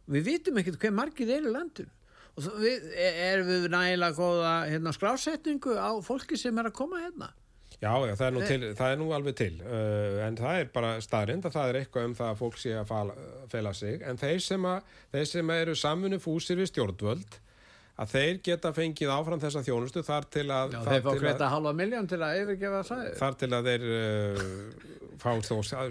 Við vitum ekkert hver margir eru í landinu. Og við, er- erum við nægilega góða hérna, skrásetningu á fólki sem er að koma hérna? Já, já, það er til, það er nú alveg til uh, en það er bara staðrind að það er eitthvað um það að fólk sé að fala, fela sig en þeir sem, að, þeir sem eru samfunni fúsir við stjórnvöld að þeir geta fengið áfram þessa þjónustu þar til að, Já, þar þeir fá til að, til að þar til að þeir uh, fá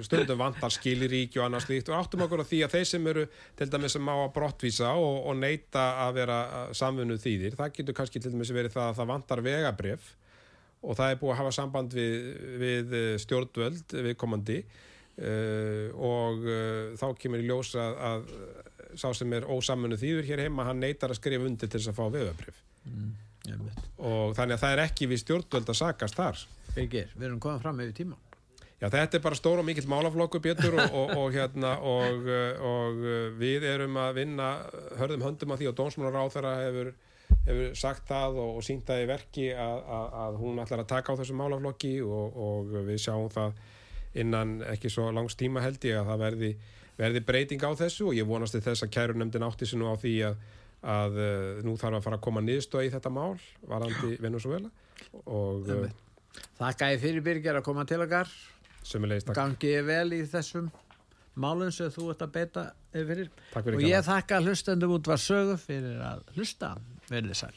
stundum vantar skiliríki og annað slíkt. Og áttum okkur á því að þeir sem eru til dæmis sem á að brottvísa og, og neyta að vera samfunnu þýðir það getur kannski til dæmis verið það að það vantar vegabrif og það er búið að hafa samband við, við eh, stjórnvöld viðkomandi uh, og uh, þá kemur í ljós að, að sá sem er ósamunu þýður hér heima hann neytar að skrifa undir til þess að fá vegabrif og þannig að það er ekki við stjórnvöld að sakast þar. Birgir, við erum komað fram yfir tíma. Já, þetta er bara stór og mikill málaflokkur, Pétur, og, og, og, hérna, og, og við erum að vinna hörðum höndum að því og dómsmálaráþara hefur, hefur sagt það og, sínt það í verki að, að, að hún ætlar að taka á þessum málaflokki og, og við sjáum það innan ekki svo langs tíma held ég að það verði, verði breyting á þessu og ég vonast til þess að kærunemndin átti sig nú á því að, að uh, nú þarf að fara að koma niðurstöð í þetta mál varandi Venezuela og Einmitt. Þakka ég fyrir Birgir að koma til okkar. Gangi ég vel í þessum málum sem þú ert að beita yfir. takk fyrir Og ég þakka hlustendum út var sögu fyrir að hlusta. Verðið sæl.